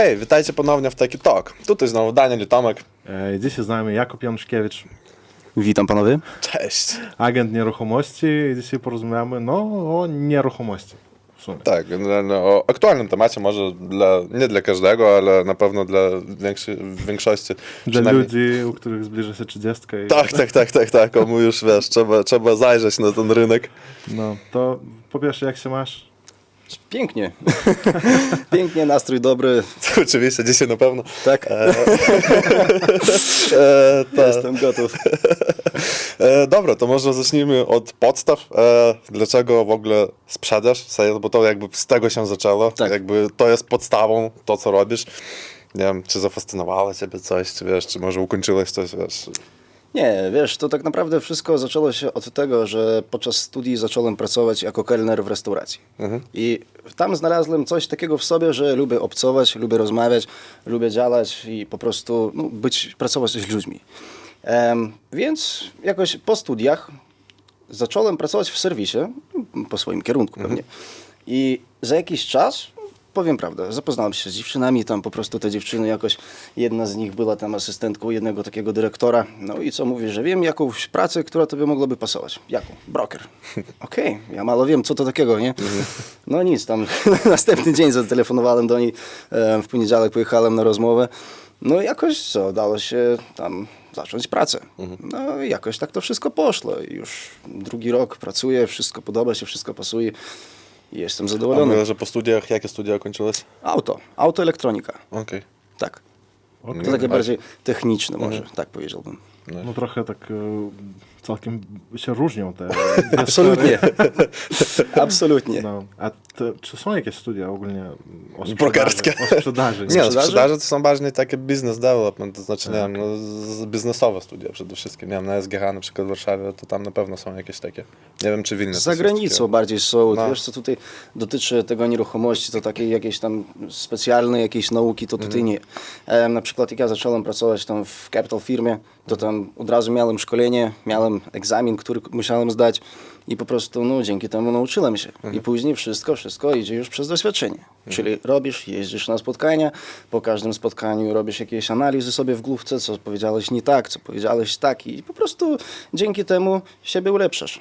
Hej, witajcie ponownie w Taki Talk. Tutaj znowu Daniel i Tomek. E, Dzisiaj z nami Jakub Januszkiewicz, Witam panowie. Cześć. agent nieruchomości. I dzisiaj porozmawiamy no, o nieruchomości. W sumie. Tak, generalnie o aktualnym temacie, może dla, nie dla każdego, ale na pewno dla większej, większości. Dla ludzi, u których zbliża się 30. I, Tak, tak, tak, tak, tak, komu już wiesz, trzeba, trzeba zajrzeć na ten rynek. No, to po pierwsze, jak się masz? Pięknie. Pięknie, nastrój dobry. Oczywiście, dzisiaj na pewno. Tak, E, ta, jestem gotów. e, dobra, to może zacznijmy od podstaw. E, dlaczego w ogóle sprzedaż? Bo to jakby z tego się zaczęło. Tak. Jakby to jest podstawą, to co robisz. Nie wiem, czy zafascynowało ciebie coś, czy wiesz, czy może ukończyłeś coś, wiesz. Nie, wiesz, to tak naprawdę wszystko zaczęło się od tego, że podczas studii zacząłem pracować jako kelner w restauracji. I tam znalazłem coś takiego w sobie, że lubię obcować, lubię rozmawiać, lubię działać i po prostu no, być, pracować z ludźmi. Em, więc jakoś po studiach zacząłem pracować w serwisie, po swoim kierunku pewnie. I za jakiś czas, powiem prawdę, zapoznałem się z dziewczynami, tam po prostu te dziewczyny jakoś, jedna z nich była tam asystentką jednego takiego dyrektora, no i co mówi, że wiem jakąś pracę, która tobie mogłaby pasować. Jaką? Broker. Okej, ja mało wiem, co to takiego, nie? No nic, tam następny dzień zatelefonowałem do niej, w poniedziałek pojechałem na rozmowę, no i jakoś co, dało się tam zacząć pracę. No i jakoś tak to wszystko poszło. Już drugi rok pracuję, wszystko podoba się, wszystko pasuje i jestem A zadowolony. mówię, że po studiach, jakie studia kończyłeś? Auto, autoelektronika, Okej. tak. Okej. To takie bardziej techniczne może, tak powiedziałbym. No trochę tak e, całkiem się różnią te Absolutnie. Absolutnie. No, a te, czy są jakieś studia ogólnie o sprzedaży? Brokerskie. O sprzedaży. Nie, no, Sprzedaży? sprzedaży to są bardziej takie business development, to znaczy, nie wiem, no, biznesowe studia przede wszystkim. Nie wiem, na SGH na przykład w Warszawie, to tam na pewno są jakieś takie. Nie wiem, czy w innych. Za granicą takie- bardziej są. No. Wiesz, co tutaj dotyczy tego nieruchomości, to takiej jakiejś tam specjalnej jakiejś nauki, to tutaj nie. E, na przykład jak ja zacząłem pracować tam w capital firmie, to tam od razu miałem szkolenie, miałem egzamin, który musiałem zdać i po prostu no, dzięki temu nauczyłem się. I później wszystko, wszystko idzie już przez doświadczenie. Czyli robisz, jeździsz na spotkania, po każdym spotkaniu robisz jakieś analizy sobie w główce, co powiedziałeś nie tak, co powiedziałeś tak i po prostu dzięki temu siebie ulepszasz.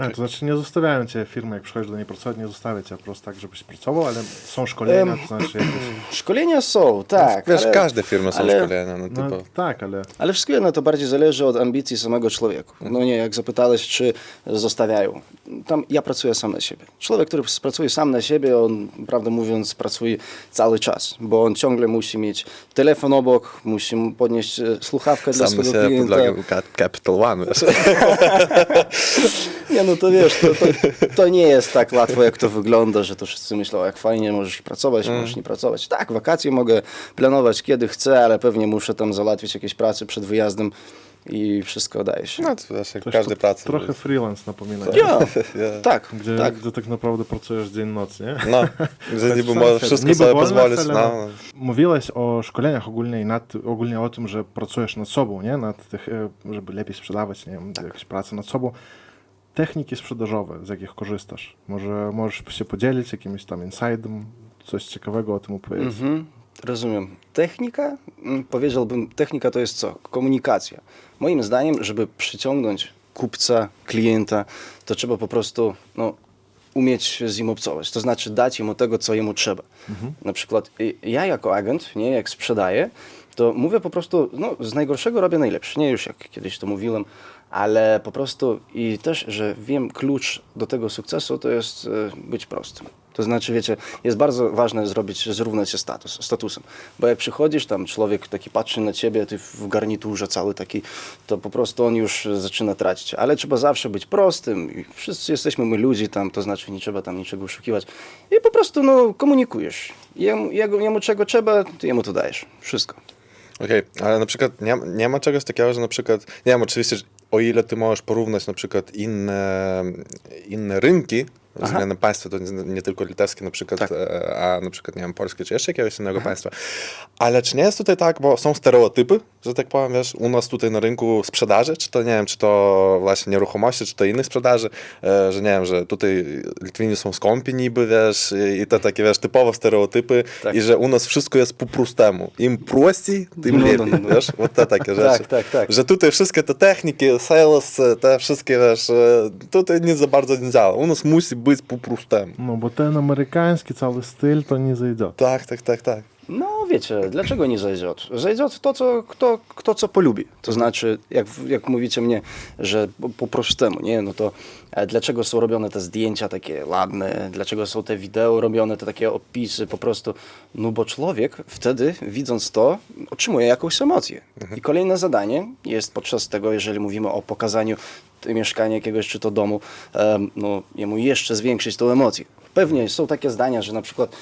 A, to znaczy nie zostawiają cię firmy, jak przychodzisz do niej pracować, nie zostawia cię po prostu tak, żebyś pracował, ale są szkolenia, to znaczy jakieś... Szkolenia są, tak. Wiesz, ale, każde firmy są ale- szkolenia, no, No, typu. tak, ale Ale wszystko jedno to bardziej zależy od ambicji samego człowieka. No nie, jak zapytałeś, czy zostawiają. Tam ja pracuję sam na siebie. Człowiek, który pracuje sam na siebie, on, prawdę mówiąc, pracuje cały czas, bo on ciągle musi mieć telefon obok, musi mu podnieść e, słuchawkę dla Sam na swojego klienta. Cap- Capital One. Nie, no to wiesz, to, to, to nie jest tak łatwo, jak to wygląda, że to wszyscy myślą, jak fajnie, możesz pracować, możesz nie pracować. Tak, wakacje mogę planować kiedy chcę, ale pewnie muszę tam załatwić jakieś prace przed wyjazdem i wszystko daje się. No to każdy to pracy. trochę freelance napomina. nie? Ja, Ja. tak, Gdzie, tak. gdzie tak naprawdę pracujesz dzień noc, nie? No, że niby sam możesz wszystko Niby sobie pozwolić. ale No. Mówiłeś o szkoleniach ogólnie i nad, ogólnie o tym, że pracujesz nad sobą, nie? Nad tych, e, żeby lepiej sprzedawać, nie wiem, jakieś prace nad sobą. Techniki sprzedażowe, z jakich korzystasz? Może możesz się podzielić jakimś tam insidem, coś ciekawego o tym opowiedzieć? Mhm, rozumiem. Technika, mm, powiedziałbym, technika to jest co? Komunikacja. Moim zdaniem, żeby przyciągnąć kupca, klienta, to trzeba po prostu no, umieć z nim obcować. To znaczy dać mu tego, co jemu trzeba. Na przykład y, ja jako agent, nie, jak sprzedaję, to mówię po prostu, no, z najgorszego robię najlepsze. Nie już jak kiedyś to mówiłem, ale po prostu i też, że wiem, klucz do tego sukcesu to jest y, być prostym. To znaczy, wiecie, jest bardzo ważne zrobić, zrównać się status, statusem. Bo jak przychodzisz, tam człowiek taki patrzy na ciebie, ty w garniturze cały taki, to po prostu on już zaczyna tracić. Ale trzeba zawsze być prostym. I wszyscy jesteśmy my ludzi tam, to znaczy nie trzeba tam niczego oszukiwać. I po prostu no, komunikujesz. Jemu, jemu, jemu czego trzeba, ty jemu to dajesz. Wszystko. Okej, ale na przykład nie, nie ma czegoś takiego, że na przykład, nie wiem, oczywiście, o ile ty możesz porównać na przykład inne, inne rynki, względem Aha. państwa, to nie, nie, tylko litewskie na przykład, tak. E, a na przykład, nie wiem, polskie czy jeszcze jakiegoś innego Aha. państwa. Ale czy nie jest tutaj tak, bo są stereotypy, że tak powiem, wiesz, u nas tutaj na rynku sprzedaży, czy to, nie wiem, czy to właśnie nieruchomości, czy to innych sprzedaży, e, że nie wiem, że tutaj Litwini są skąpi niby, wiesz, i te takie, wiesz, typowe stereotypy tak. i że u nas wszystko jest po prostemu. Im prościej, tym no, no lepiej, no, no, wiesz, no. te takie rzeczy. Tak, tak, tak. Że tutaj wszystkie te techniki, sales, te wszystkie, wiesz, e, tutaj nie za bardzo nie działa. U nas musi być po prostemu. No bo ten amerykański cały styl to nie zejdzie. Tak, tak, tak, tak. No wiecie, dlaczego nie zajdzie? Zajdzie to, co, kto, kto co polubi. To znaczy, jak, jak mówicie mnie, że po, po prostemu, nie? No to dlaczego są robione te zdjęcia takie ładne, dlaczego są te wideo robione, te takie opisy, po prostu, no bo człowiek wtedy, widząc to, otrzymuje jakąś emocję. I kolejne zadanie jest podczas tego, jeżeli mówimy o pokazaniu mieszkania jakiegoś czy to domu, no jemu jeszcze zwiększyć tą emocję. Pewnie są takie zdania, że na przykład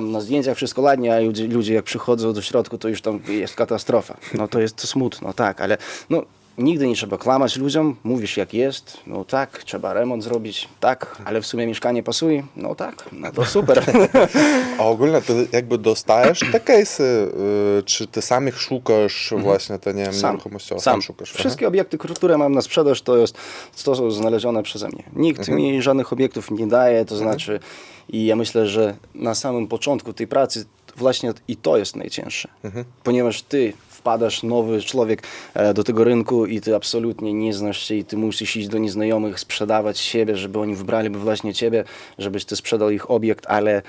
na zdjęciach wszystko ładnie, a ludzie, ludzie jak przychodzą do środku, to już tam jest katastrofa. No to jest to smutno, tak, ale no, nigdy nie trzeba kłamać ludziom, mówisz jak jest, no tak, trzeba remont zrobić, tak, ale w sumie mieszkanie pasuje, no tak, no to super. A ogólnie ty jakby dostajesz te case'y, y, czy ty sam ich szukasz właśnie, te nie wiem, nieruchomości, o, sam szukasz. aha. Wszystkie obiekty, które mam na sprzedaż, to jest to są znalezione przeze mnie. Nikt Mhm. mi żadnych obiektów nie daje, to znaczy i ja myślę, że na samym początku tej pracy właśnie i to jest najcięższe, Mhm. ponieważ ty wpadasz, nowy człowiek e, do tego rynku i ty absolutnie nie znasz się i ty musisz iść do nieznajomych, sprzedawać siebie, żeby oni wybraliby właśnie ciebie, żebyś ty sprzedał ich obiekt, ale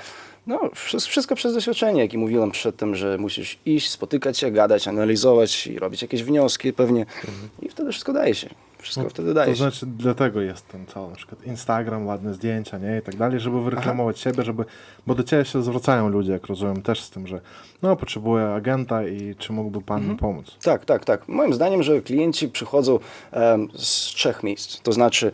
no, wszy- wszystko przez doświadczenie, jak i mówiłem przedtem, że musisz iść, spotykać się, gadać, analizować i robić jakieś wnioski pewnie i wtedy wszystko daje się. Wszystko wtedy daje To znaczy dlatego jest ten cały na przykład Instagram, ładne zdjęcia, nie? I tak dalej, żeby wyreklamować siebie, żeby, bo do ciebie się zwracają ludzie, jak rozumiem, też z tym, że no, potrzebuję agenta i czy mógłby pan mi pomóc? Tak, tak, tak. Moim zdaniem, że klienci przychodzą em, z trzech miejsc. To znaczy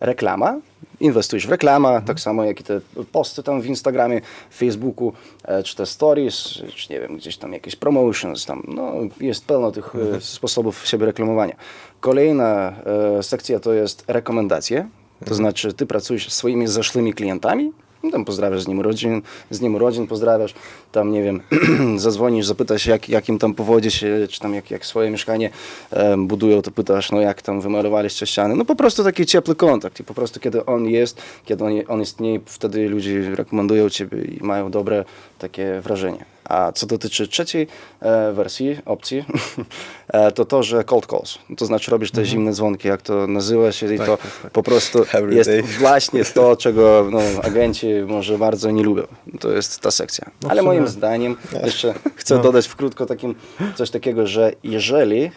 reklama, inwestujesz w reklamę, tak samo jak i te posty tam w Instagramie, Facebooku, e, czy te stories, czy nie wiem, gdzieś tam jakieś promotions, tam, no, jest pełno tych e, sposobów siebie reklamowania. Kolejna e, sekcja to jest rekomendacje, to znaczy ty pracujesz z swoimi zaszłymi klientami, tam pozdrawiasz z nim urodzin, z nim urodzin pozdrawiasz, tam nie wiem, zadzwonisz, zapytasz jak, jakim tam powodzie się, czy tam jak, jak swoje mieszkanie em, budują, to pytasz, no jak tam wymalowaliście ściany. No po prostu taki ciepły kontakt i po prostu kiedy on jest, kiedy on, on istnieje, wtedy ludzie rekomendują ciebie i mają dobre takie wrażenie. A co dotyczy trzeciej e, wersji, opcji, e, to to, że cold calls. To znaczy robisz te zimne dzwonki, jak to nazywa się i to po prostu Every jest day. właśnie to, czego no, agenci może bardzo nie lubią. To jest ta sekcja. No Ale moim zdaniem, jeszcze chcę dodać w krótko takim coś takiego, że jeżeli, e,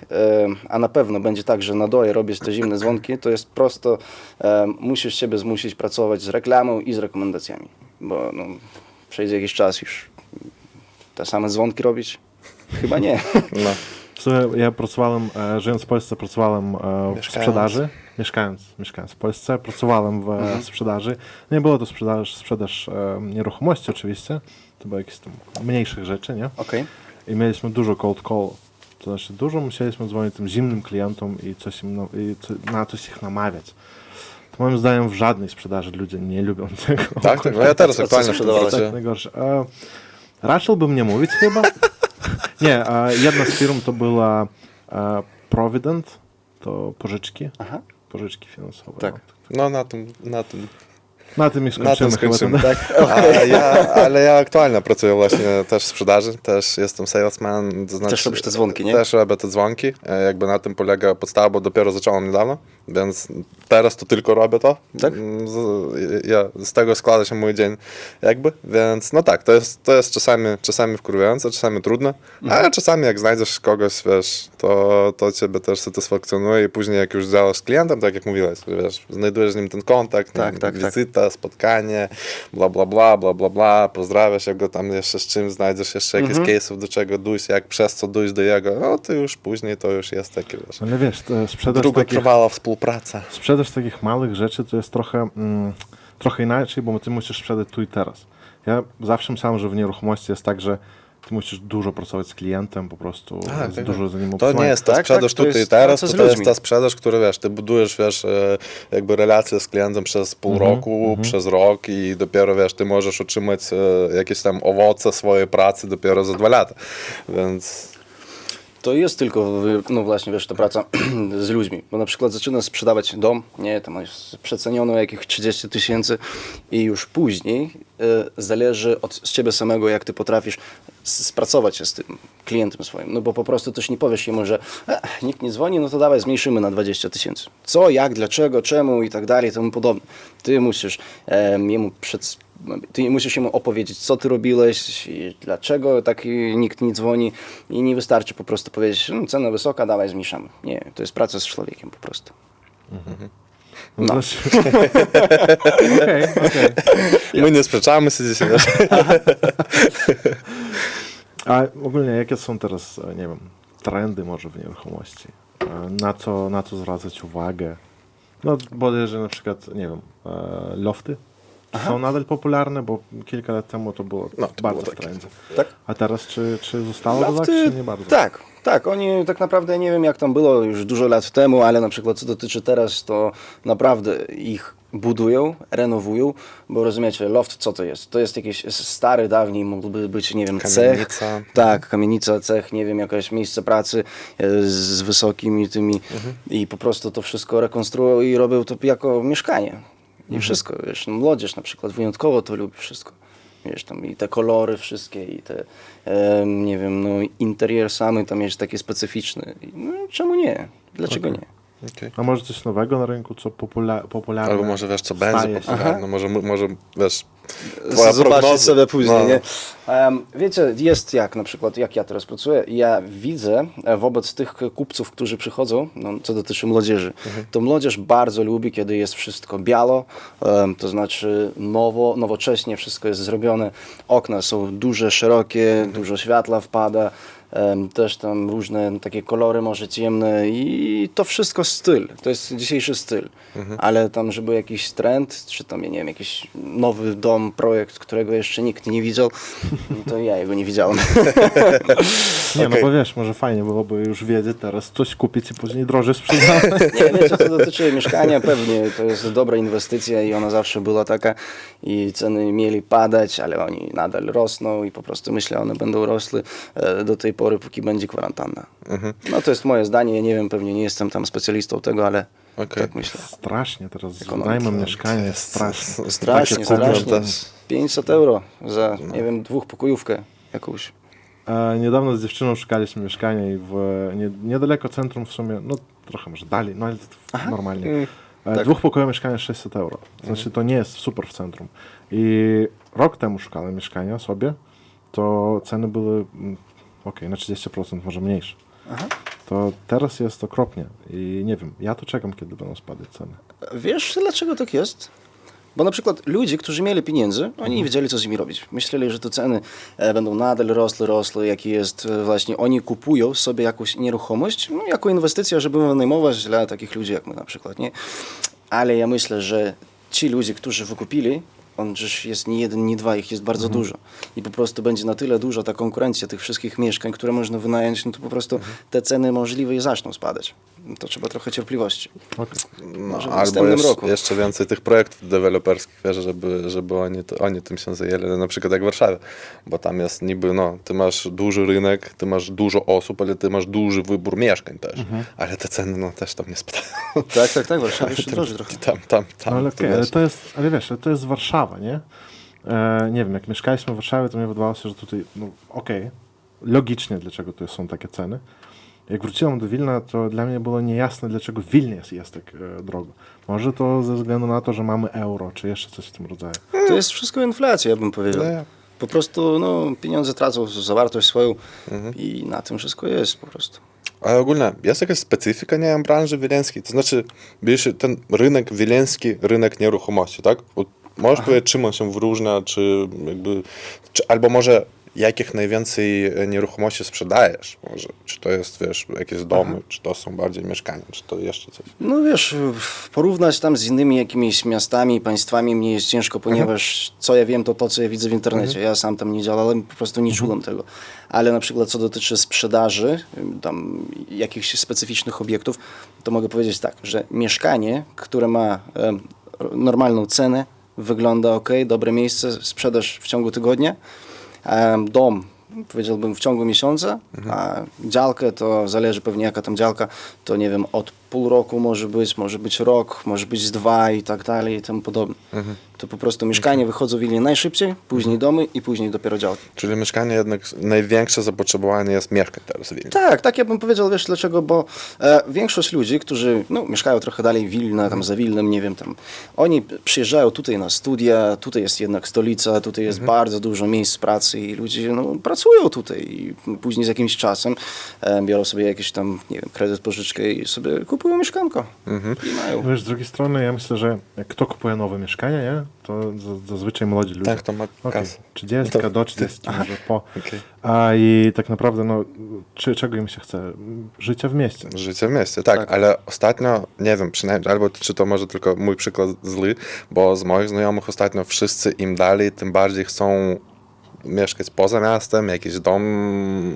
a na pewno będzie tak, że na doje robisz te zimne dzwonki, to jest prosto, musisz siebie zmusić pracować z reklamą i z rekomendacjami, bo no, przejdzie jakiś czas już te same dzwonki robić? Chyba nie. No. Słuchaj, ja pracowałem, e, żyjąc w Polsce, pracowałem e, w Mieszkając. sprzedaży. Mieszkając, mieszkając w Polsce, pracowałem w e, sprzedaży. Nie było to sprzedaż, sprzedaż e, nieruchomości oczywiście, to było jakieś tam mniejszych rzeczy, nie? Okej. I mieliśmy dużo cold callów. To znaczy dużo musieliśmy dzwonić tym zimnym klientom i, coś im, no, i co, na coś ich namawiać. To moim zdaniem w żadnej sprzedaży ludzie nie lubią tego. Tak, tak. No ja teraz aktualnie w sprzedawałeś? pracuję. Tak najgorsze. Raczyłbym nie mówić chyba. Nie, e, jedna z firm to była e, Provident, to pożyczki, Aha. pożyczki finansowe. Tak. No. No na tym, na tym, Na tym i na tym skończymy chyba. skończymy. Tak. Ja, ale ja aktualnie pracuję właśnie też w sprzedaży, też jestem salesman. To znaczy, Też robisz te dzwonki, nie? Też robię te dzwonki, e, jakby na tym polega podstawa, bo dopiero zacząłem niedawno, więc teraz to tylko robię to. Tak? Mm, Z, ja, z tego składa się mój dzień jakby, więc no tak, to jest, to jest czasami, czasami wkurwiające, czasami trudne, Mhm. ale czasami jak znajdziesz kogoś, wiesz, to, to ciebie też satysfakcjonuje i później jak już działasz z klientem, tak jak mówiłeś, wiesz, znajdujesz z nim ten kontakt, Tak, tak, tak. wizyta, spotkanie, bla, bla, bla, bla, bla, bla, pozdrawiasz go tam jeszcze z czym, znajdziesz jeszcze jakieś Mhm. case'ów, do czego dójść, jak przez co dójść do jego, no to już później to już jest takie, wiesz, Ale wiesz, sprzedaż takich, długotrwała współpraca. Sprzedaż takich małych rzeczy to jest trochę, mm, trochę inaczej, bo ty musisz sprzedać tu i teraz. Ja zawsze myślałem, że w nieruchomości jest tak, że ty musisz dużo pracować z klientem, po prostu Tak, tak, dużo za nim To nie jest ta Tak, sprzedaż tak, tutaj i jest teraz, to, to jest ta sprzedaż, którą wiesz, ty budujesz, wiesz, e, jakby relację z klientem przez pół roku, przez rok i dopiero, wiesz, ty możesz otrzymać e, jakieś tam owoce swojej pracy dopiero za dwa lata, więc... To jest tylko, no właśnie, wiesz, ta praca z ludźmi. Bo na przykład zaczynasz sprzedawać dom, nie, tam jest przeceniony o jakich 30 tysięcy i już później e, zależy od z ciebie samego, jak ty potrafisz spracować się z tym klientem swoim. No bo po prostu też nie powiesz jemu, że e, nikt nie dzwoni, no to dawaj zmniejszymy na 20 tysięcy. Co, jak, dlaczego, czemu i tak dalej, i tomu podobne. Ty musisz e, jemu przed ty musisz mu opowiedzieć, co ty robiłeś i dlaczego tak nikt nie dzwoni i nie wystarczy po prostu powiedzieć, no, cena wysoka, dawaj zmniejszamy. Nie, to jest praca z człowiekiem po prostu. No, No. Okej, okej. My nie sprzeczamy się dzisiaj. A ogólnie jakie są teraz, nie wiem, trendy może w nieruchomości? Na co, na co zwracać uwagę? No bodajże na przykład, nie wiem, e, lofty są nadal popularne, bo kilka lat temu to było No, to bardzo trendzie. Tak? A teraz czy, czy zostało to tak, czy nie bardzo? Tak, tak. Oni tak naprawdę nie wiem jak tam było już dużo lat temu, ale na przykład co dotyczy teraz, to naprawdę ich budują, renowują, bo rozumiecie, loft co to jest? To jest jakiś stary, dawniej mógłby być, nie wiem, cech. Kamienica. Tak, kamienica, cech, nie wiem, jakieś miejsce pracy e, z wysokimi tymi i po prostu to wszystko rekonstruują i robią to jako mieszkanie. I wszystko, wiesz, no, młodzież na przykład wyjątkowo to lubi wszystko. Wiesz, tam i te kolory wszystkie i te, em, nie wiem, no interier samy tam jest taki specyficzny. No czemu nie? Dlaczego nie? Okej. A może coś nowego na rynku, co popula popularne? Albo może, wiesz, co będzie się? popularne, może, może, wiesz, twoja Zobaczyć prognoza. sobie później, No. nie? Em, wiecie, jest jak na przykład, jak ja teraz pracuję, ja widzę e, wobec tych kupców, którzy przychodzą, no, co dotyczy młodzieży, to młodzież bardzo lubi, kiedy jest wszystko biało, em, to znaczy nowo, nowocześnie wszystko jest zrobione, okna są duże, szerokie, dużo światła wpada, też tam różne takie kolory może ciemne i to wszystko styl, to jest dzisiejszy styl, ale tam żeby jakiś trend, czy tam ja nie wiem, jakiś nowy dom, projekt, którego jeszcze nikt nie widział, to ja jego nie widziałem. Nie, no Okej. bo wiesz, może fajnie byłoby już wiedzieć teraz coś kupić i później drożej sprzedawać. Nie, wiecie, co dotyczy mieszkania, pewnie to jest dobra inwestycja i ona zawsze była taka i ceny mieli padać, ale oni nadal rosną i po prostu myślę, one będą rosły e, do tej pory, póki będzie kwarantanna. No to jest moje zdanie, ja nie wiem, pewnie nie jestem tam specjalistą tego, ale Okej. tak myślę. Strasznie teraz najmem mieszkanie jest strasznie. Strasznie, kupią strasznie. też. 500 euro za, nie wiem, dwóchpokojówkę jakąś. E, niedawno z dziewczyną szukaliśmy mieszkania i w, nie, niedaleko centrum w sumie, no trochę może dalej, no ale to normalnie. Mm, E, tak. Dwóchpokojowe mieszkanie 600 euro. Znaczy to nie jest super w centrum. I rok temu szukałem mieszkania sobie, to ceny były okej, na 30% może mniejsze. To teraz jest okropnie i nie wiem, ja to czekam, kiedy będą spadać ceny. Wiesz, dlaczego tak jest? Bo na przykład ludzie, którzy mieli pieniędzy, oni nie wiedzieli, co z nimi robić. Myśleli, że te ceny e, będą nadal rosły, rosły, jaki jest e, właśnie, oni kupują sobie jakąś nieruchomość, no, jako inwestycja, żeby wynajmować dla takich ludzi jak my na przykład, nie? Ale ja myślę, że ci ludzie, którzy wykupili, on przecież jest nie jeden, nie dwa, ich jest bardzo dużo. I po prostu będzie na tyle duża ta konkurencja tych wszystkich mieszkań, które można wynająć, no to po prostu te ceny możliwe i zaczną spadać. To trzeba trochę cierpliwości. Okej. No, Może w albo jeszcze, roku. jeszcze więcej tych projektów deweloperskich, wiesz, żeby, żeby oni, to, oni tym się zajęli, na przykład jak w Warszawie, bo tam jest niby, no, ty masz duży rynek, ty masz dużo osób, ale ty masz duży wybór mieszkań też, Mhm. ale te ceny, no, też tam nie spadają. Tak, tak, tak, Warszawa jeszcze droży trochę. Tam, tam, tam, No ale to okej, ale wiesz. to jest, ale wiesz, to jest Warszawa, nie? E, nie wiem, jak mieszkaliśmy w Warszawie, to mi wydawało się, że tutaj, no okej, logicznie, dlaczego to są takie ceny. Jak wróciłem do Wilna, to dla mnie było niejasne, dlaczego Wilnie jest, tak e, drogo. Może to ze względu na to, że mamy euro, czy jeszcze coś w tym rodzaju. To jest wszystko inflacja, ja bym powiedział. Nie. Po prostu no, pieniądze tracą zawartość swoją Mhm. i na tym wszystko jest po prostu. Ale ogólnie jest jakaś specyfika, nie wiem, branży wileńskiej? To znaczy, bierz ten rynek wileński, rynek nieruchomości, tak? Od- Możesz powiedzieć, czym on się wyróżnia, czy jakby, czy, albo może jakich najwięcej e, nieruchomości sprzedajesz? Może, czy to jest, wiesz, jakieś domy, czy to są bardziej mieszkania, czy to jeszcze coś? No wiesz, porównać tam z innymi jakimiś miastami, państwami mnie jest ciężko, ponieważ co ja wiem, to to, co ja widzę w internecie. Ja sam tam nie działałem, po prostu nie czułem tego. Ale na przykład co dotyczy sprzedaży, tam jakichś specyficznych obiektów, to mogę powiedzieć tak, że mieszkanie, które ma em, normalną cenę, wygląda ok, dobre miejsce, sprzedaż w ciągu tygodnia, dom powiedziałbym w ciągu miesiąca, a działkę to zależy pewnie jaka tam działka, to nie wiem, od pół roku może być, może być rok, może być dwa i tak dalej i tym podobne. To po prostu mieszkania wychodzą w najszybciej, później domy i później dopiero działki. Czyli mieszkanie jednak największe zapotrzebowanie jest mieszkań teraz w Wilnie. Tak, tak ja bym powiedział, wiesz dlaczego, bo e, większość ludzi, którzy no, mieszkają trochę dalej Wilna, tam za Wilnem, nie wiem, tam, oni przyjeżdżają tutaj na studia, tutaj jest jednak stolica, tutaj jest bardzo dużo miejsc pracy i ludzie no, pracują tutaj i później z jakimś czasem e, biorą sobie jakiś tam, nie wiem, kredyt, pożyczkę i sobie kupują mieszkanko i mają. Wiesz, z drugiej strony ja myślę, że jak kto kupuje nowe mieszkanie, nie? to za- zazwyczaj młodzi ludzie. Tak, to ma kasę. 30 To- do 40 może po. Okej. A i tak naprawdę, no, czy, czego im się chce? Życia w mieście. Życie w mieście, tak, ale ostatnio, nie wiem, przynajmniej, albo czy to może tylko mój przykład zły, bo z moich znajomych ostatnio wszyscy im dalej, tym bardziej chcą mieszkać poza miastem, jakiś dom,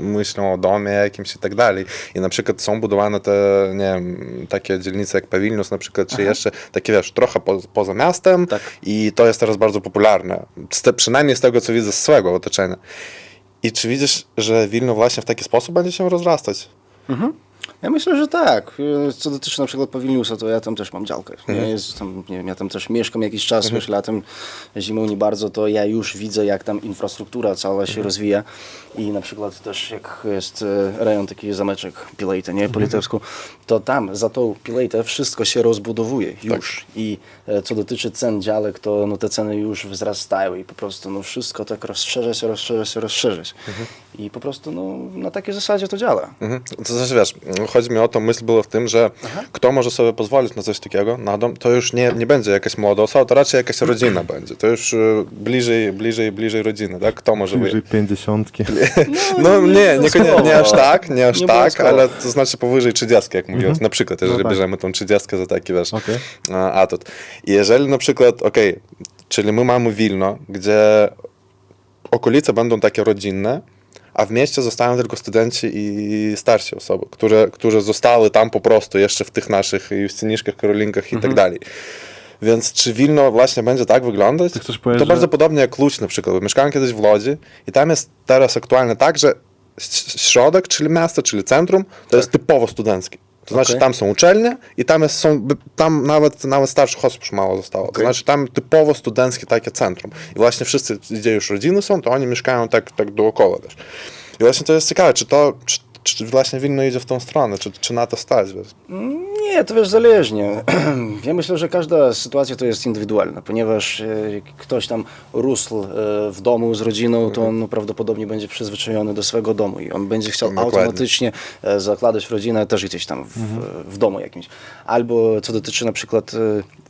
myślą o domie jakimś i tak dalej. I na przykład są budowane te, nie wiem, takie dzielnice jak Pawilnius na przykład, czy jeszcze takie, wiesz, trochę po, poza miastem Tak. i to jest teraz bardzo popularne. Te, przynajmniej z tego, co widzę z swojego otoczenia. I czy widzisz, że Wilno właśnie w taki sposób będzie się rozrastać? Ja myślę, że tak. Co dotyczy na przykład Pawilniusa, to ja tam też mam działkę. Ja, jest tam, nie wiem, ja tam też mieszkam jakiś czas, już latem, zimą nie bardzo, to ja już widzę, jak tam infrastruktura cała się rozwija. I na przykład też jak jest e, rejon taki zameczek Pilejta, nie, po litewsku, to tam za tą Pilejtę wszystko się rozbudowuje już. I e, co dotyczy cen działek, to no, te ceny już wzrastają i po prostu no, wszystko tak rozszerza się, rozszerza się, rozszerza się. I po prostu no, na takiej zasadzie to działa. Mhm. To znaczy, wiesz, chodzi mi o to, myśl była w tym, że kto może sobie pozwolić na coś takiego, na dom, to już nie, nie będzie jakaś młoda osoba, to raczej jakaś rodzina będzie. To już y, bliżej, bliżej, bliżej rodziny, tak? Kto może Bliżej pięćdziesiątki. No nie, nie, nie aż tak, nie aż Nie tak, ale to znaczy powyżej 30, jak mówiłeś. Na przykład, jeżeli tak. bierzemy tą 30 za taki, wiesz, a, atut. I jeżeli na przykład, okej, czyli my mamy Wilno, gdzie okolice będą takie rodzinne, a w mieście zostają tylko studenci i starsi osoby, które, które zostały tam po prostu jeszcze w tych naszych Justyniszkach, Karolinkach i tak dalej. Więc czy Wilno właśnie będzie tak wyglądać? Chcesz to powiedzieć, bardzo że- podobnie jak Łódź na przykład. Mieszkałem kiedyś w Łodzi i tam jest teraz aktualnie tak, że środek, czyli miasto, czyli centrum, to jest typowo studenckie. To znaczy Okej. tam są uczelnie i tam, jest, są, tam nawet, nawet starszych osób już mało zostało. To Okej. znaczy tam typowo studenckie takie centrum. I właśnie wszyscy, gdzie już rodziny są, to oni mieszkają tak, tak dookoła też. I właśnie to jest ciekawe, czy to, czy, czy właśnie Wilno idzie w tą stronę, czy, czy na to stać. Wiesz? Nie, to wiesz, zależnie. Ja myślę, że każda sytuacja to jest indywidualna, ponieważ e, ktoś tam rósł e, w domu z rodziną, to on no, prawdopodobnie będzie przyzwyczajony do swego domu i on będzie chciał Dokładnie. automatycznie e, zakładać rodzinę też gdzieś tam w, w domu jakimś. Albo co dotyczy na przykład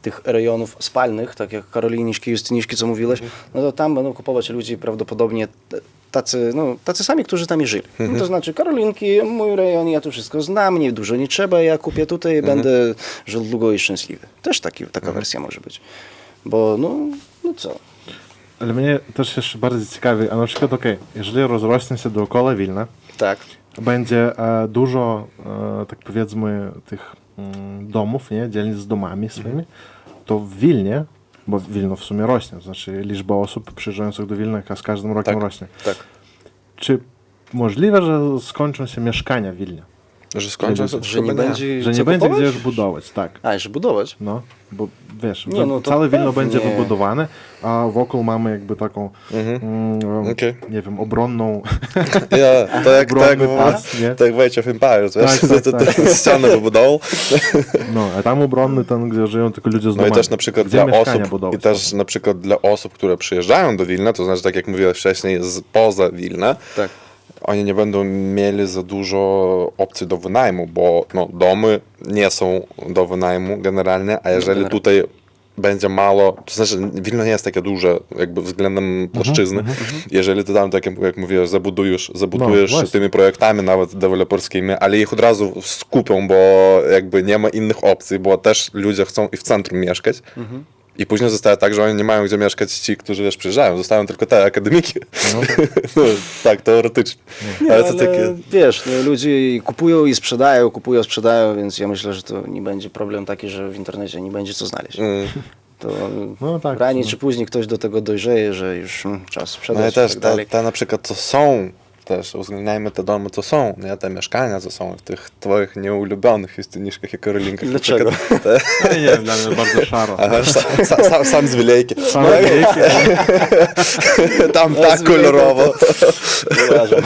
tych rejonów spalnych, tak jak Karoliniszki, Justyniszki, co mówiłeś, no to tam będą kupować ludzie prawdopodobnie tacy, no, tacy sami, którzy tam i żyli. No, to znaczy Karolinki, mój rejon, ja tu wszystko znam, nie dużo nie trzeba, ja kupię tutaj będę żył długo i szczęśliwy. Też taki, taka wersja może być. Bo no, no co? Ale mnie też jeszcze bardziej ciekawi, a na przykład, okej, jeżeli rozrośnie się dookoła Wilna, Tak. będzie e, dużo, e, tak powiedzmy, tych mm, domów, nie, dzielnic z domami swoimi, to w Wilnie, bo Wilno w sumie rośnie, to znaczy liczba osób przyjeżdżających do Wilna z każdym rokiem Tak. rośnie. Tak. Czy możliwe, że skończą się mieszkania w Wilnie? Że skończą się Że nie będzie Że nie będzie gdzie już budować, tak. A, że budować? No, bo wiesz, Nie, no całe Wilno będzie wybudowane, a wokół mamy jakby taką, mm, Okej. nie wiem, obronną Ja, to jak, to jak, Obronny pas, nie? to jak w Age of Empires, wiesz, Tak, tak, to, to, tak. ścianę wybudował. No, a tam obronny ten, gdzie żyją tylko ludzie z No i domami. też na przykład gdzie dla osób, budować i też na przykład dla osób, które przyjeżdżają do Wilna, to znaczy tak jak mówiłeś wcześniej, z, poza Wilna, Tak. Oni nie będą mieli za dużo opcji do wynajmu, bo no, domy nie są do wynajmu generalnie, a jeżeli generalnie. tutaj będzie mało, to znaczy Wilno nie jest takie duże jakby względem płaszczyzny. Jeżeli ty tam, tak jak, jak mówiłeś, zabudujesz, zabudujesz właśnie. tymi projektami nawet deweloperskimi, ale ich od razu skupią, bo jakby nie ma innych opcji, bo też ludzie chcą i w centrum mieszkać. I później zostaje tak, że oni nie mają gdzie mieszkać ci, którzy wiesz, przyjeżdżają. Zostają tylko te akademiki. No, tak, teoretycznie. Nie, ale ale, to takie... wiesz, no, ludzie kupują i sprzedają, kupują, sprzedają, więc ja myślę, że to nie będzie problem taki, że w internecie nie będzie co znaleźć. Mm. To No tak, raniej no. czy później ktoś do tego dojrzeje, że już mm, czas No i sprzedać i też tak dalej. te na przykład co są, też uwzględniajmy te domy, co są, nie? Te mieszkania, co są w tych twoich nieulubionych justyniczkach i Karolinkach. Na Dlaczego? przykład Te, Nie, nie, dla mnie bardzo szaro. aha, sa, sa, sam, sam z Wilejki. Same wieki, Tam Ja tak z kolorowo. Uważam.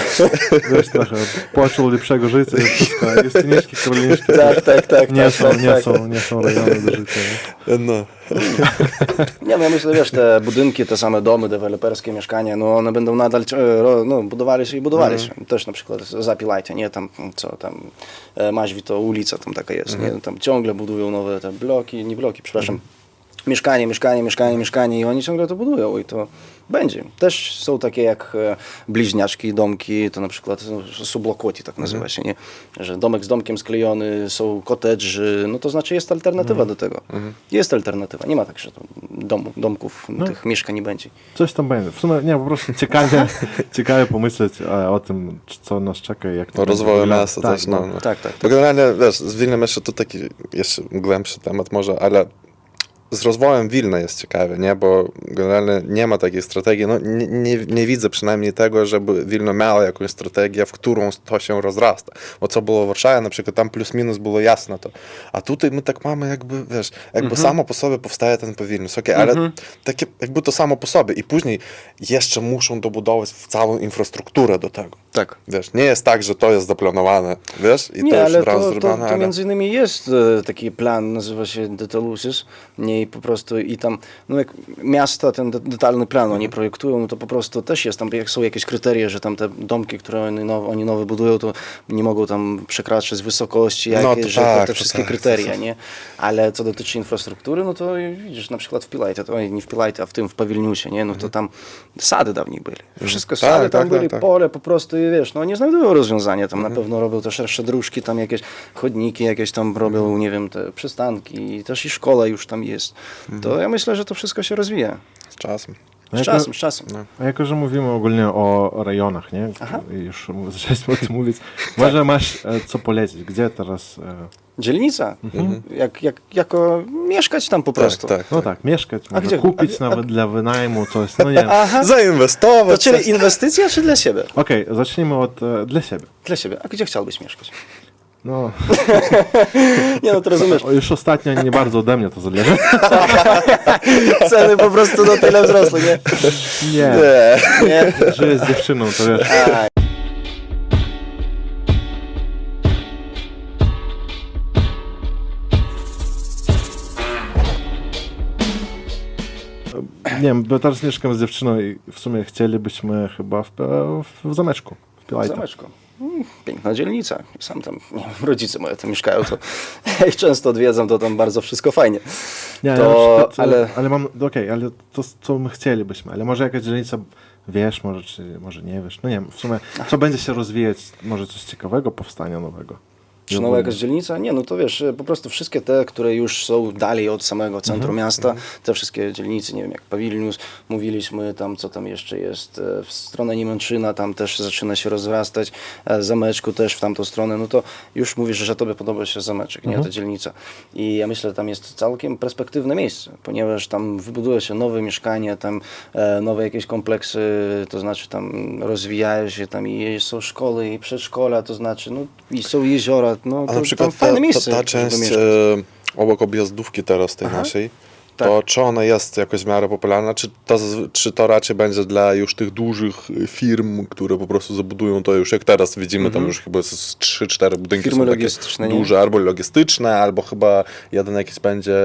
wiesz, trochę poczuł lepszego życia i wszystko. Justyniczki, Karoliński tak, tak, tak. nie tak, są, tak, nie tak. są, nie są rejony do życia. nie? No. Nie, no ja myślę, wiesz, te budynki, te same domy deweloperskie, mieszkania, no one będą nadal e, no, budowali się i budowali Mhm. się. Też na przykład Zapilajcie, nie, tam co tam, e, Maźwi to ulica tam taka jest, Mhm. nie, tam ciągle budują nowe te bloki, nie bloki, przepraszam, mieszkanie, mieszkanie, mieszkanie, mieszkanie i oni ciągle to budują i to będzie. Też są takie jak e, bliźniaczki, domki, to na przykład no, sublokoti tak nazywa Mhm. się, nie? Że domek z domkiem sklejony, są cottage'y, no to znaczy jest alternatywa Mhm. do tego. Jest alternatywa, nie ma tak, że domu, domków, No. tych mieszkań nie będzie. Coś tam będzie. W sumie, nie, po prostu ciekawie, ciekawie pomyśleć e, o tym, co nas czeka i jak to rozwoju miasta Tak, też, no. no. Tak, tak. Bo generalnie, wiesz, z Wilnem jeszcze to taki jeszcze głębszy temat może, ale z rozwojem Wilna jest ciekawe, nie? Bo generalnie nie ma takiej strategii, no nie, nie, nie widzę przynajmniej tego, żeby Wilno miało jakąś strategię, w którą to się rozrasta. Bo co było w Warszawie, na przykład tam plus minus było jasne to. A tutaj my tak mamy jakby, wiesz, jakby samo po sobie powstaje ten Pawilnius, okej, ale takie jakby to samo po sobie i później jeszcze muszą dobudować całą infrastrukturę do tego. Tak. Wiesz, nie jest tak, że to jest zaplanowane, wiesz, i Nie, to już ale od razu to, to, zrobione, to ale... między innymi jest e, taki plan, nazywa się Detalusis, nie i po prostu i tam, no jak miasta ten de- detalny plan Mhm. oni projektują, no to po prostu też jest tam, jak są jakieś kryteria, że tam te domki, które oni nowe, oni nowe budują, to nie mogą tam przekraczać wysokości No jakieś, to że tak, te wszystkie tak, kryteria, tak. nie? Ale co dotyczy infrastruktury, no to widzisz, na przykład w Pilajcie, to nie w Pilajcie, a w tym, w Pawilniusie, nie? No to tam sady dawniej byli. Wszystko Mhm. Tak, sady, tam tak, byli tak, pole po prostu i wiesz, no nie znajdują rozwiązania, tam Mhm. na pewno robią też szersze dróżki, tam jakieś chodniki jakieś tam robią, Mhm. nie wiem, te przystanki i też i szkoła już tam jest. Mhm. To ja myślę, że to wszystko się rozwija. Z czasem. No Z jako- czasem, z czasem. A jako, że mówimy ogólnie o rejonach, nie? Aha. Już zaczęliśmy o tym mówić. Może masz e, co polecić? Gdzie teraz... E, Dzielnica, jak, jak, jako mieszkać tam po prostu. Tak, tak. no tak, mieszkać, może gdzie? kupić A- a- nawet dla wynajmu coś. No nie. Aha, Zainwestować. to czyli inwestycja czy dla siebie? Okej, zacznijmy od e, dla siebie. Dla siebie. A gdzie chciałbyś mieszkać? No, Nie no, to rozumiesz, o, już ostatnio nie bardzo ode mnie to zależy. ceny po prostu do tyle wzrosły, nie? Nie, Nie. Nie? żyję z dziewczyną, to wiesz. Nie wiem, bo teraz mieszkam z dziewczyną i w sumie chcielibyśmy chyba w, w, w zameczku, w Pilajcie. Zameczko. Piękna dzielnica. Sam tam, nie wiem, rodzice moje tam mieszkają, to ich często odwiedzam, to tam bardzo wszystko fajnie. Nie, To- ja przykład, ale- ale... ale mam, okej, ale to co my chcielibyśmy, ale może jakaś dzielnica wiesz, może, czy może nie wiesz, no nie wiem, w sumie co będzie się rozwijać, może coś ciekawego powstania nowego. Czy nowa jakaś dzielnica? Nie, no to wiesz, po prostu wszystkie te, które już są dalej od samego centrum miasta, te wszystkie dzielnice, nie wiem, jak Pawilnius, mówiliśmy tam, co tam jeszcze jest, e, w stronę Niemęczyna, tam też zaczyna się rozrastać, e, Zameczku też w tamtą stronę, no to już mówisz, że tobie podoba się Zameczek, nie, ta dzielnica. I ja myślę, że tam jest całkiem perspektywne miejsce, ponieważ tam wybuduje się nowe mieszkania, tam e, nowe jakieś kompleksy, to znaczy tam rozwijają się, tam i są szkoły i przedszkola, to znaczy, no i są jeziora, no A to na przykład ta, ta, ta część e, obok objazdówki teraz tej naszej, to czy ona jest jakoś w miarę popularna, czy to, czy to raczej będzie dla już tych dużych firm, które po prostu zabudują to już, jak teraz widzimy, tam już chyba z 3-4 budynki Firmy są takie nie? duże, albo logistyczne, albo chyba jeden jakiś będzie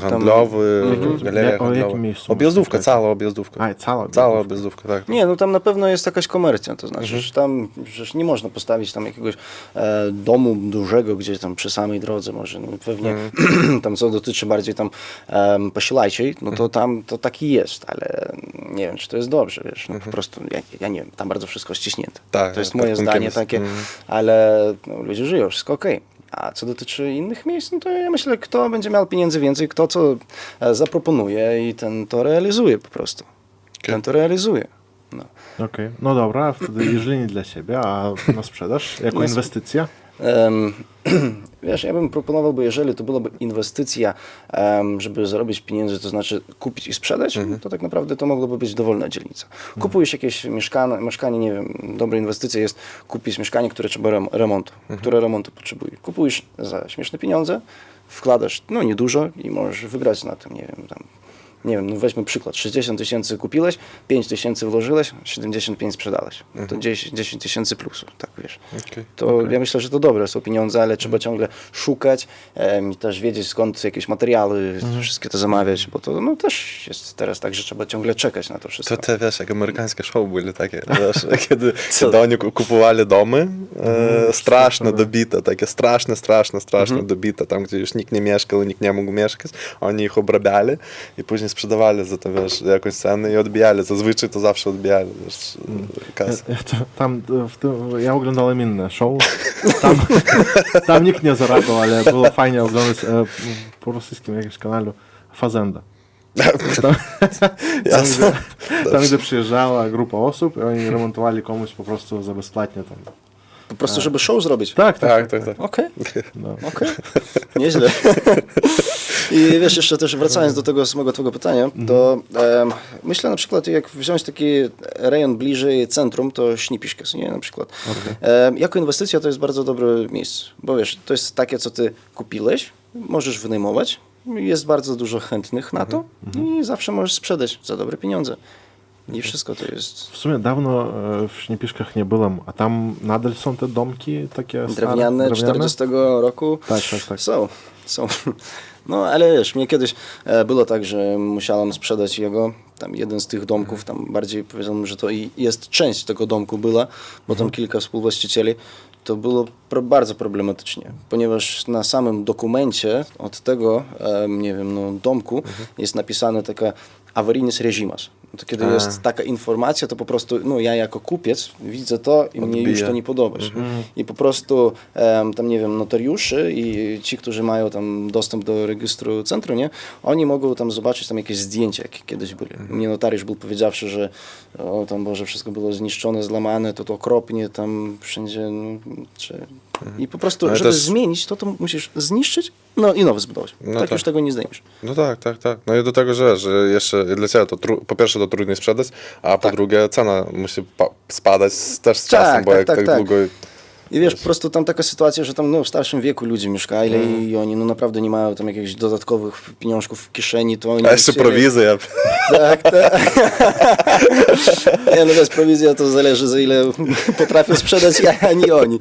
handlowy, Mhm. galeria Ja- handlowa. Objazdówka, cała objazdówka. A, cała Cała objazdówka. objazdówka, tak. Nie, no tam na pewno jest jakaś komercja, to znaczy, Mhm. że tam że nie można postawić tam jakiegoś e, domu dużego gdzieś tam przy samej drodze może, no, pewnie Mhm. tam co dotyczy bardziej tam e, em, Pasiłajczej, no to tam to taki jest, ale nie wiem, czy to jest dobrze, wiesz, no po prostu, ja, ja nie wiem, tam bardzo wszystko ściśnięte. Tak, to jest tak, moje zdanie jest. takie, ale no, ludzie żyją, wszystko okej. A co dotyczy innych miejsc, no to ja myślę, kto będzie miał pieniędzy więcej, kto co e, zaproponuje i ten to realizuje po prostu. Ten to realizuje. No. Okej, no dobra, a wtedy jeżeli nie dla siebie, a na sprzedaż, jako inwestycja? Wiesz, ja bym proponował, bo jeżeli to byłaby inwestycja, żeby zarobić pieniądze, to znaczy kupić i sprzedać, to tak naprawdę to mogłoby być dowolna dzielnica. Kupujesz jakieś mieszkanie, mieszkanie, nie wiem, dobra inwestycja jest kupić mieszkanie, które trzeba rem- remontu, które remontu potrzebuje. Kupujesz za śmieszne pieniądze, wkładasz, no niedużo i możesz wygrać na tym, nie wiem, tam nie wiem, no weźmy przykład, 60 tysięcy kupiłeś, 5 tysięcy włożyłeś, 75 sprzedałeś. To 10 10 tysięcy plusów, tak wiesz. Okej. To ja myślę, że to dobre są pieniądze, ale trzeba ciągle szukać em, i też wiedzieć skąd jakieś materiały, wszystkie to zamawiać, bo to no, też jest teraz tak, że trzeba ciągle czekać na to wszystko. To te, wiesz, jak amerykańskie show były takie, wiesz, kiedy kiedy oni kupowali domy, e, straszne dobite, takie straszne, straszne, straszne dobite, tam, gdzie już nikt nie mieszkał, nikt nie mógł mieszkać, oni ich obrabiali i później sprzedawali za to, wiesz, jakąś cenę i odbijali, zazwyczaj to zawsze odbijali, wiesz, kasę. Tam, e, w tym, ja oglądałem inne show. Tam, tam nikt nie zarabiał, ale było fajnie oglądać e, po rosyjskim jakimś kanale Fazenda. Tam, tam, gdzie, tam, gdzie przyjeżdżała grupa osób i oni remontowali komuś po prostu za bezpłatnie tam. Po prostu, żeby show zrobić. Tak, tak. Tak, tak, tak. Okej, No. okej. Nieźle. I wiesz, jeszcze też wracając do tego samego twojego pytania, to em, myślę na przykład, jak wziąć taki rejon bliżej centrum, to Śnipiszkes, nie? Na przykład. Em, jako inwestycja to jest bardzo dobre miejsce, bo wiesz, to jest takie, co ty kupiłeś, możesz wynajmować, jest bardzo dużo chętnych na to i zawsze możesz sprzedać za dobre pieniądze. I wszystko to jest W sumie dawno e, w Śniepiszkach nie byłem, a tam nadal są te domki takie stare, drewniane 40 roku. Tak, tak, tak. Są, są. No ale wiesz, mnie kiedyś e, było tak, że musiałem sprzedać jego, tam jeden z tych domków, tam bardziej powiedzmy, że to i jest część tego domku była, bo tam kilka współwłaścicieli, to było pro, bardzo problematycznie, ponieważ na samym dokumencie od tego, nie wiem, no, domku jest napisane taka awaryjność reżimas. To kiedy A. jest taka informacja, to po prostu, no ja jako kupiec widzę to i mnie już Odbija. to nie podoba. się. I po prostu em, tam, nie wiem, notariusze i ci, którzy mają tam dostęp do registru centrum, nie, oni mogą tam zobaczyć tam jakieś zdjęcia, jakie kiedyś byli. Mnie notariusz był powiedziawszy, że o, tam Boże, wszystko było zniszczone, złamane, to to okropnie, tam wszędzie, no, czy... I po prostu, Ale żeby też- zmienić to, to musisz zniszczyć, no i nowe zbudować. No tak, tak. już tego nie zdejmiesz. No tak, tak, tak. No i do tego, że, że jeszcze dla ciebie to tru- po pierwsze to trudniej sprzedać, a po drugie cena musi pa- spadać też z Tak, czasem, bo tak, jak tak, tak, tak. długo... I wiesz, po prostu tam taka sytuacja, że tam no, w starszym wieku ludzie mieszkali Mhm. i oni no naprawdę nie mają tam jakichś dodatkowych pieniążków w kieszeni, to oni A jeszcze chcieli- prowizja. Tak, tak. Nie, no bez prowizja to zależy za ile potrafią sprzedać ja, a nie oni.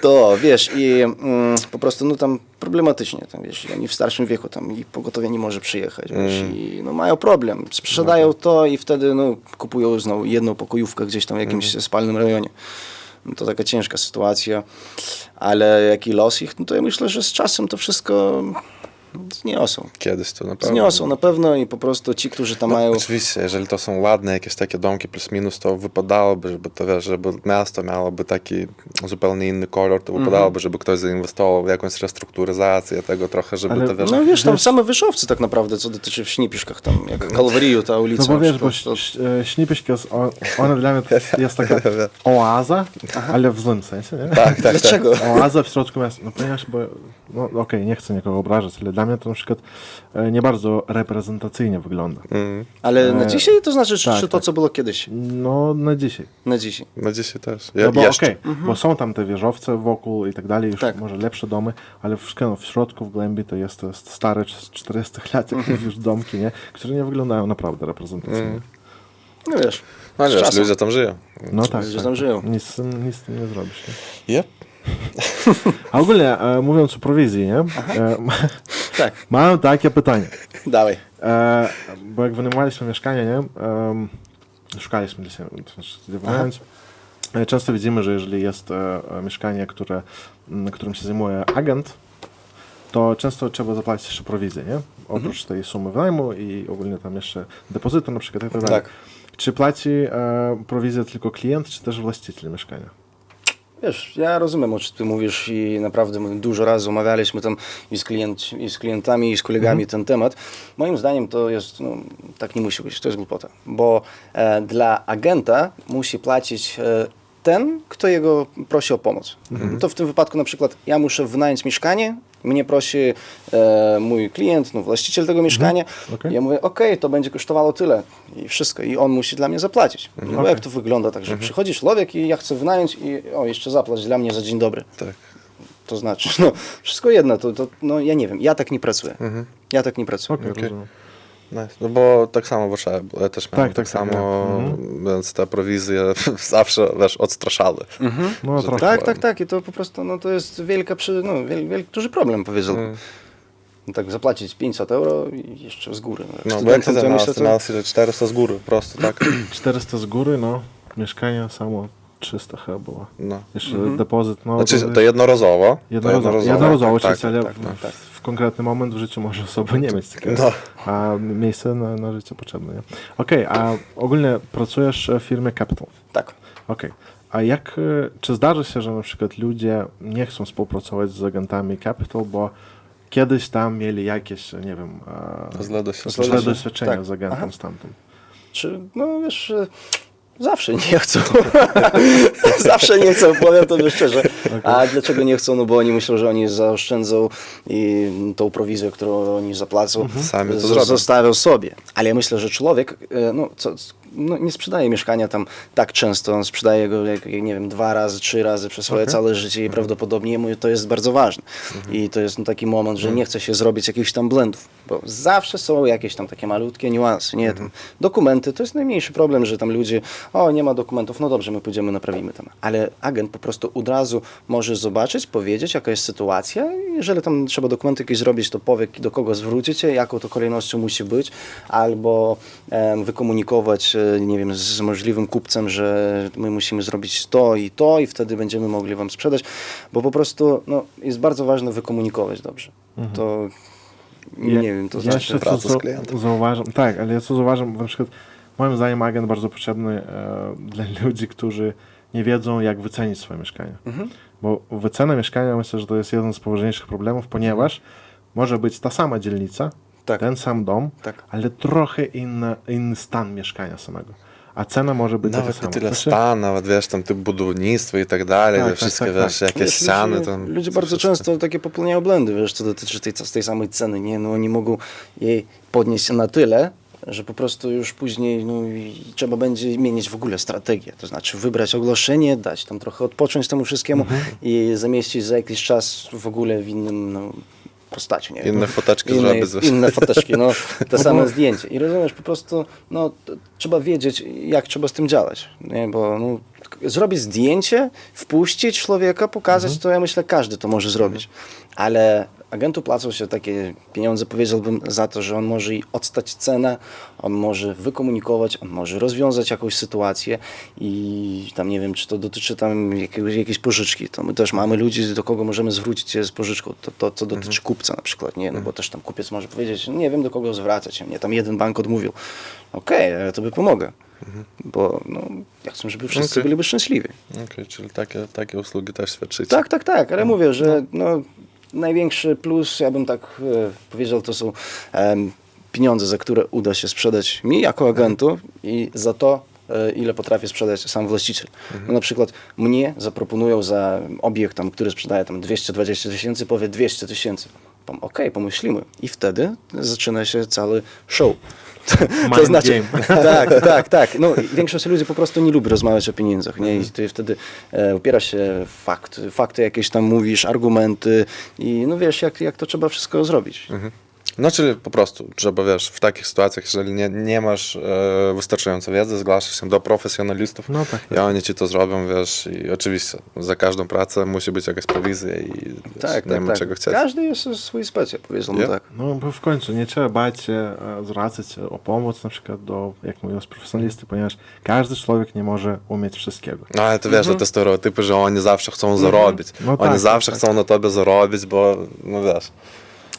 To wiesz i mm, po prostu no tam problematycznie tam wiesz, i oni w starszym wieku tam i pogotowie nie może przyjechać wiesz, i no mają problem. Sprzedają to i wtedy no kupują znowu jedną pokojówkę gdzieś tam w jakimś spalnym rejonie. No to taka ciężka sytuacja, ale jaki los ich, no to ja myślę, że z czasem to wszystko zniosą. Kiedyś to naprawdę. Zniosą na pewno i po prostu ci, którzy tam No, mają... Oczywiście, jeżeli to są ładne jakieś takie domki plus minus, to wypadałoby, żeby to wiesz, żeby miasto miałoby taki zupełnie inny kolor, to wypadałoby, żeby ktoś zainwestował w jakąś restrukturyzację tego trochę, żeby Ale- to wiesz... No wiesz, tam same wyszowcy tak naprawdę, co dotyczy w Śnipiszkach, tam jak Kalwariu, ta ulica. No bo wiesz, to- bo to- e, Śnipiśkes, o- ona dla mnie jest taka oaza, ale w złym sensie, nie? Tak, tak, Dlaczego? Oaza w środku miasta. No ponieważ, bo, no okej, nie chcę nikogo obrażać, ale dla mnie to na przykład e, nie bardzo reprezentacyjnie wygląda. Mm, Ale na E, dzisiaj to znaczy, czy, tak, czy to, tak. co było kiedyś? No na dzisiaj. Na dzisiaj. na dzisiaj też. Ja, No bo jeszcze. okej, bo są tam te wieżowce wokół i tak dalej, już Tak. może lepsze domy, ale wszystko no, w środku, w głębi to jest, to jest stare z 40 lat, jak już domki, nie? które nie wyglądają naprawdę reprezentacyjnie. No wiesz, No wiesz, czasem. ludzie tam żyją. No tak, Ludzie tak. tam żyją. Nic, nic z tym nie zrobisz. Nie? Yep. A ogólnie e, mówiąc o prowizji, nie? E, Tak, mam takie pytanie. dawaj. E, bo jak wynajmowaliśmy mieszkanie, nie? em, szukaliśmy wynająć. E, Często widzimy, że jeżeli jest e, e, mieszkanie, które, m, którym się zajmuje agent, to często trzeba zapłacić jeszcze prowizję, nie? Oprócz tej sumy wynajmu i ogólnie tam jeszcze depozytu na przykład i tak dalej. Tak. Czy płaci e, prowizję tylko klient, czy też właściciel mieszkania? Wiesz, ja rozumiem, o czym ty mówisz i naprawdę dużo razy omawialiśmy tam i z, klient, i z klientami, i z kolegami ten temat. Moim zdaniem to jest, no, tak nie musi być, to jest głupota, bo e, dla agenta musi płacić e, ten, kto jego prosi o pomoc. To w tym wypadku na przykład ja muszę wynająć mieszkanie, mnie prosi e, mój klient, no, właściciel tego mieszkania, Okej. ja mówię, okej, to będzie kosztowało tyle i wszystko i on musi dla mnie zapłacić. No, bo jak to wygląda, tak, że przychodzisz człowiek i ja chcę wynająć i o, jeszcze zapłać dla mnie za dzień dobry. Tak. To znaczy, no, wszystko jedno, to, to no, ja nie wiem, ja tak nie pracuję. Ja tak nie pracuję. Rozumiem. Nice. No bo tak samo w Warszawie, było. ja też miałem Tak, tak, tak, tak, samo, tak. więc te prowizje zawsze, wiesz, odstraszały. No, Że trochę. Tak, tak, tak. I to po prostu no, to jest wielka, przy, no, wiel, wiel, duży problem, powiedziałbym. No, Tak, zapłacić 500 euro i jeszcze z góry. No, No, bo jak to myślę, znalazł, to- znalazł 400 z góry, po prostu tak. 400 z góry, no. Mieszkanie samo 300 chyba było. No. Jeszcze depozyt, no. Znaczy, to- to jednorazowo. to Jednorazowo, jednorazowo tak, oczywiście, tak, w, tak, tak. Konkretny moment w życiu może osoba nie mieć takiego, No. a miejsce na, na życie potrzebne. nie? Okej, a ogólnie pracujesz w firmie Capital. Tak. Okej. A jak, e, czy zdarza się, że na przykład ludzie nie chcą współpracować z agentami Capital, bo kiedyś tam mieli jakieś, nie wiem, e, Złe doświadczenie. doświadczenia Tak. z agentem Aha. stamtąd? Czy, no wiesz, e, zawsze nie chcą. zawsze nie chcą, powiem to szczerze. A dlaczego nie chcą? No bo oni myślą, że oni zaoszczędzą i tą prowizję, którą oni zapłacą, Sami to z- zrobią. zostawią sobie. Ale ja myślę, że człowiek e, no, co, no, nie sprzedaje mieszkania tam tak często, on sprzedaje go, jak, nie wiem, dwa razy, trzy razy przez swoje Okej. całe życie i prawdopodobnie jemu to jest bardzo ważne. I to jest no, taki moment, że nie chce się zrobić jakichś tam blendów, bo zawsze są jakieś tam takie malutkie niuanse, nie? Tam dokumenty, to jest najmniejszy problem, że tam ludzie, o nie ma dokumentów, no dobrze, my pójdziemy, naprawimy tam. Ale agent po prostu od razu może zobaczyć, powiedzieć, jaka jest sytuacja i jeżeli tam trzeba dokumenty jakieś zrobić, to powie, do kogo zwrócicie, jaką to kolejnością musi być, albo em, wykomunikować, e, nie wiem, z możliwym kupcem, że my musimy zrobić to i to i wtedy będziemy mogli wam sprzedać, bo po prostu no, jest bardzo ważne wykomunikować dobrze. To nie wiem, to ja znaczy... praca z klientem. zauważam, tak, ale ja co zauważam, bo na przykład moim zdaniem agent bardzo potrzebny e, dla ludzi, którzy nie wiedzą, jak wycenić swoje mieszkanie. Mhm. Bo wycena mieszkania myślę, że to jest jeden z poważniejszych problemów, ponieważ może być ta sama dzielnica, Tak. ten sam dom, Tak. ale trochę inny, inny stan mieszkania samego. A cena może być taka Nawet sama. nie tyle Znaczy- stan, nawet wiesz, tam typ budownictwa i tak dalej, Tak, te tak, wszystkie, tak, wiesz, tak. jakieś Wiesz, ściany ludzie, tam. ludzie to bardzo wszystko. często takie popełniają błędy, wiesz, co dotyczy tej, tej samej ceny, nie? No oni mogą jej podnieść na tyle, że po prostu już później no, i trzeba będzie zmienić w ogóle strategię. To znaczy wybrać ogłoszenie, dać tam trochę odpocząć temu wszystkiemu Mhm. i zamieścić za jakiś czas w ogóle w innym no, postaci. Nie? Inne foteczki inne, foteczki, no, te same zdjęcie. I rozumiesz, po prostu no, trzeba wiedzieć, jak trzeba z tym działać. Nie? Bo no, zrobić zdjęcie, wpuścić człowieka, pokazać, to ja myślę, każdy to może zrobić. Ale agentu płacą się takie pieniądze, powiedziałbym, za to, że on może i odstać cenę, on może wykomunikować, on może rozwiązać jakąś sytuację i tam nie wiem, czy to dotyczy tam jakiegoś, jakiejś pożyczki, to my też mamy ludzi, do kogo możemy zwrócić się z pożyczką, to, to co dotyczy kupca na przykład, nie, no bo też tam kupiec może powiedzieć, nie wiem do kogo zwracać, mnie tam jeden bank odmówił, okej, ja tobie pomogę, bo no, ja chcę, żeby wszyscy Okej. byliby szczęśliwi. Okej, czyli takie, takie usługi też świadczycie. Tak, tak, tak, ale mówię, że no, największy plus, ja bym tak e, powiedział, to są pieniądze, za które uda się sprzedać mi jako agentu i za to, e, ile potrafię sprzedać sam właściciel. No, na przykład mnie zaproponują za obiekt, tam, który sprzedaje tam 220 tysięcy, powie 200 tysięcy. Okej, pomyślimy. I wtedy zaczyna się cały show. Mind game. tak, tak, tak. No, większość ludzi po prostu nie lubi rozmawiać o pieniądzach, nie? I ty wtedy e, opierasz się fakt, fakty jakieś tam mówisz, argumenty i no wiesz, jak, jak to trzeba wszystko zrobić. No, czyli po prostu trzeba, wiesz, w takich sytuacjach, jeżeli nie, nie masz e, wystarczająco wiedzy, zgłaszasz się do profesjonalistów No tak, i oni ci to zrobią, wiesz, i oczywiście za każdą pracę musi być jakaś prowizja i wiesz, Tak, nie tak, ma tak. czego chcieć. Każdy jest swój specie, powiedzmy Nie? tak. No bo w końcu nie trzeba bać się e, zwracać o pomoc na przykład do, jak mówią, profesjonalisty, ponieważ każdy człowiek nie może umieć wszystkiego. No, ale to wiesz, że te stereotypy, że oni zawsze chcą zarobić. No oni tak, zawsze tak, chcą na tobie zarobić, bo, no wiesz,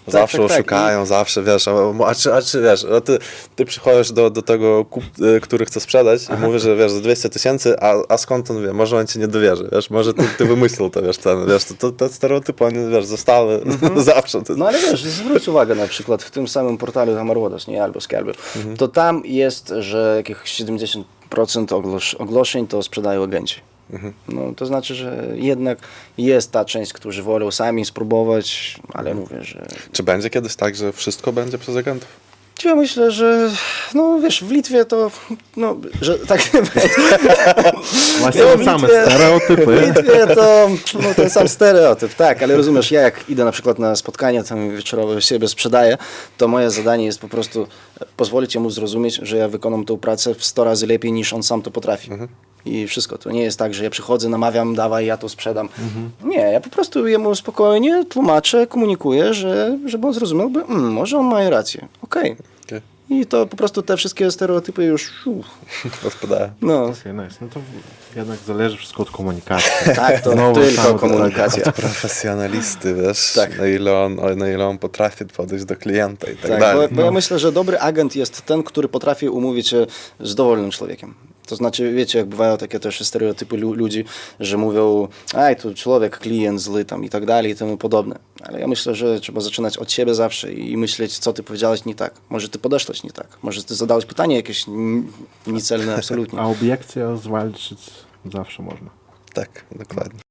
Zawsze tak, tak. oszukają, zawsze, wiesz, a, czy, a czy, wiesz, a ty, ty przychodzisz do, do tego, kup, y, który chce sprzedać i mówisz, że, wiesz, za 200 tysięcy, a, a skąd on wie? Może on ci nie dowierzy, wiesz, może ty, ty wymyślił to, wiesz, ten, wiesz, to, to, te stereotypy, one, wiesz, zostały zawsze. To, No ale wiesz, zwróć uwagę na przykład w tym samym portalu Hamarwodas, nie, albo Skelbiu, to tam jest, że jakieś 70% ogłosz, ogłoszeń to sprzedają agenci. No, to znaczy, że jednak jest ta część, którzy wolą sami spróbować, ale mówię, że Czy będzie kiedyś tak, że wszystko będzie przez agentów? ja myślę, że no wiesz, w Litwie to, no, że tak Właśnie Ja te w same Litwie- stereotypy. W Litwie to no, ten sam stereotyp, tak, ale rozumiesz, ja jak idę na przykład na spotkanie tam wieczorowe siebie sprzedaję, to moje zadanie jest po prostu pozwolić jemu zrozumieć, że ja wykonam tą pracę w 100 razy lepiej niż on sam to potrafi. I wszystko. To nie jest tak, że ja przychodzę, namawiam, dawaj, ja to sprzedam. Nie, ja po prostu jemu spokojnie tłumaczę, komunikuję, że, żeby on zrozumiał, by, mm, może on ma rację. Okej. Okay. I to po prostu te wszystkie stereotypy już... Uff, Odpadają. no, nice. No to jednak zależy wszystko od komunikacji. tak, to Znowu tylko komunikacja. Profesjonalisty, wiesz, Tak. na, ile on, na ile on potrafi podejść do klienta i tak, Tak, dalej. bo, bo ja myślę, że dobry agent jest ten, który potrafi umówić się z dowolnym człowiekiem. To znaczy, wiecie, jak bywają takie też stereotypy lu- ludzi, że mówią, aj, to człowiek, klient zły tam i tak dalej i temu podobne. Ale ja myślę, że trzeba zaczynać od siebie zawsze i myśleć, co ty powiedziałeś nie tak. Może ty podeszłeś nie tak. Może ty zadałeś pytanie jakieś niecelne absolutnie. A obiekcję zwalczyć zawsze można. Tak, dokładnie.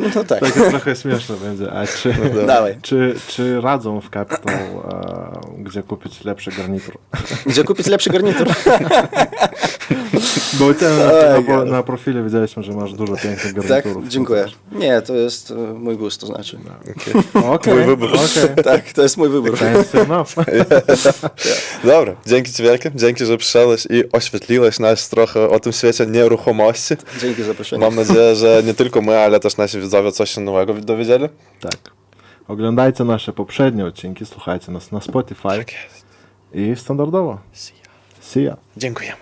No tak. Tak trochę śmieszne będzie. A czy, Dawaj. czy, czy radzą w Capital, e, gdzie kupić lepszy garnitur? Gdzie kupić lepszy garnitur? Bo na, na, profilu widzieliśmy, że masz dużo pięknych tak, garniturów. dziękuję. Nie, to jest e, mój gust, to znaczy. Okej, Mój wybór. okej. Tak, to jest mój wybór. Dobra, dzięki Ci wielkie, dzięki, że przyszedłeś i oświetliłeś nas trochę o tym świecie nieruchomości. Dzięki za zaproszenie. Mam nadzieję, że nie tylko my, ale też nasi widzowie coś się nowego dowiedzieli. Tak. Oglądajcie nasze poprzednie odcinki, słuchajcie nas na Spotify Tak jest. i standardowo. See ya. Dziękujemy.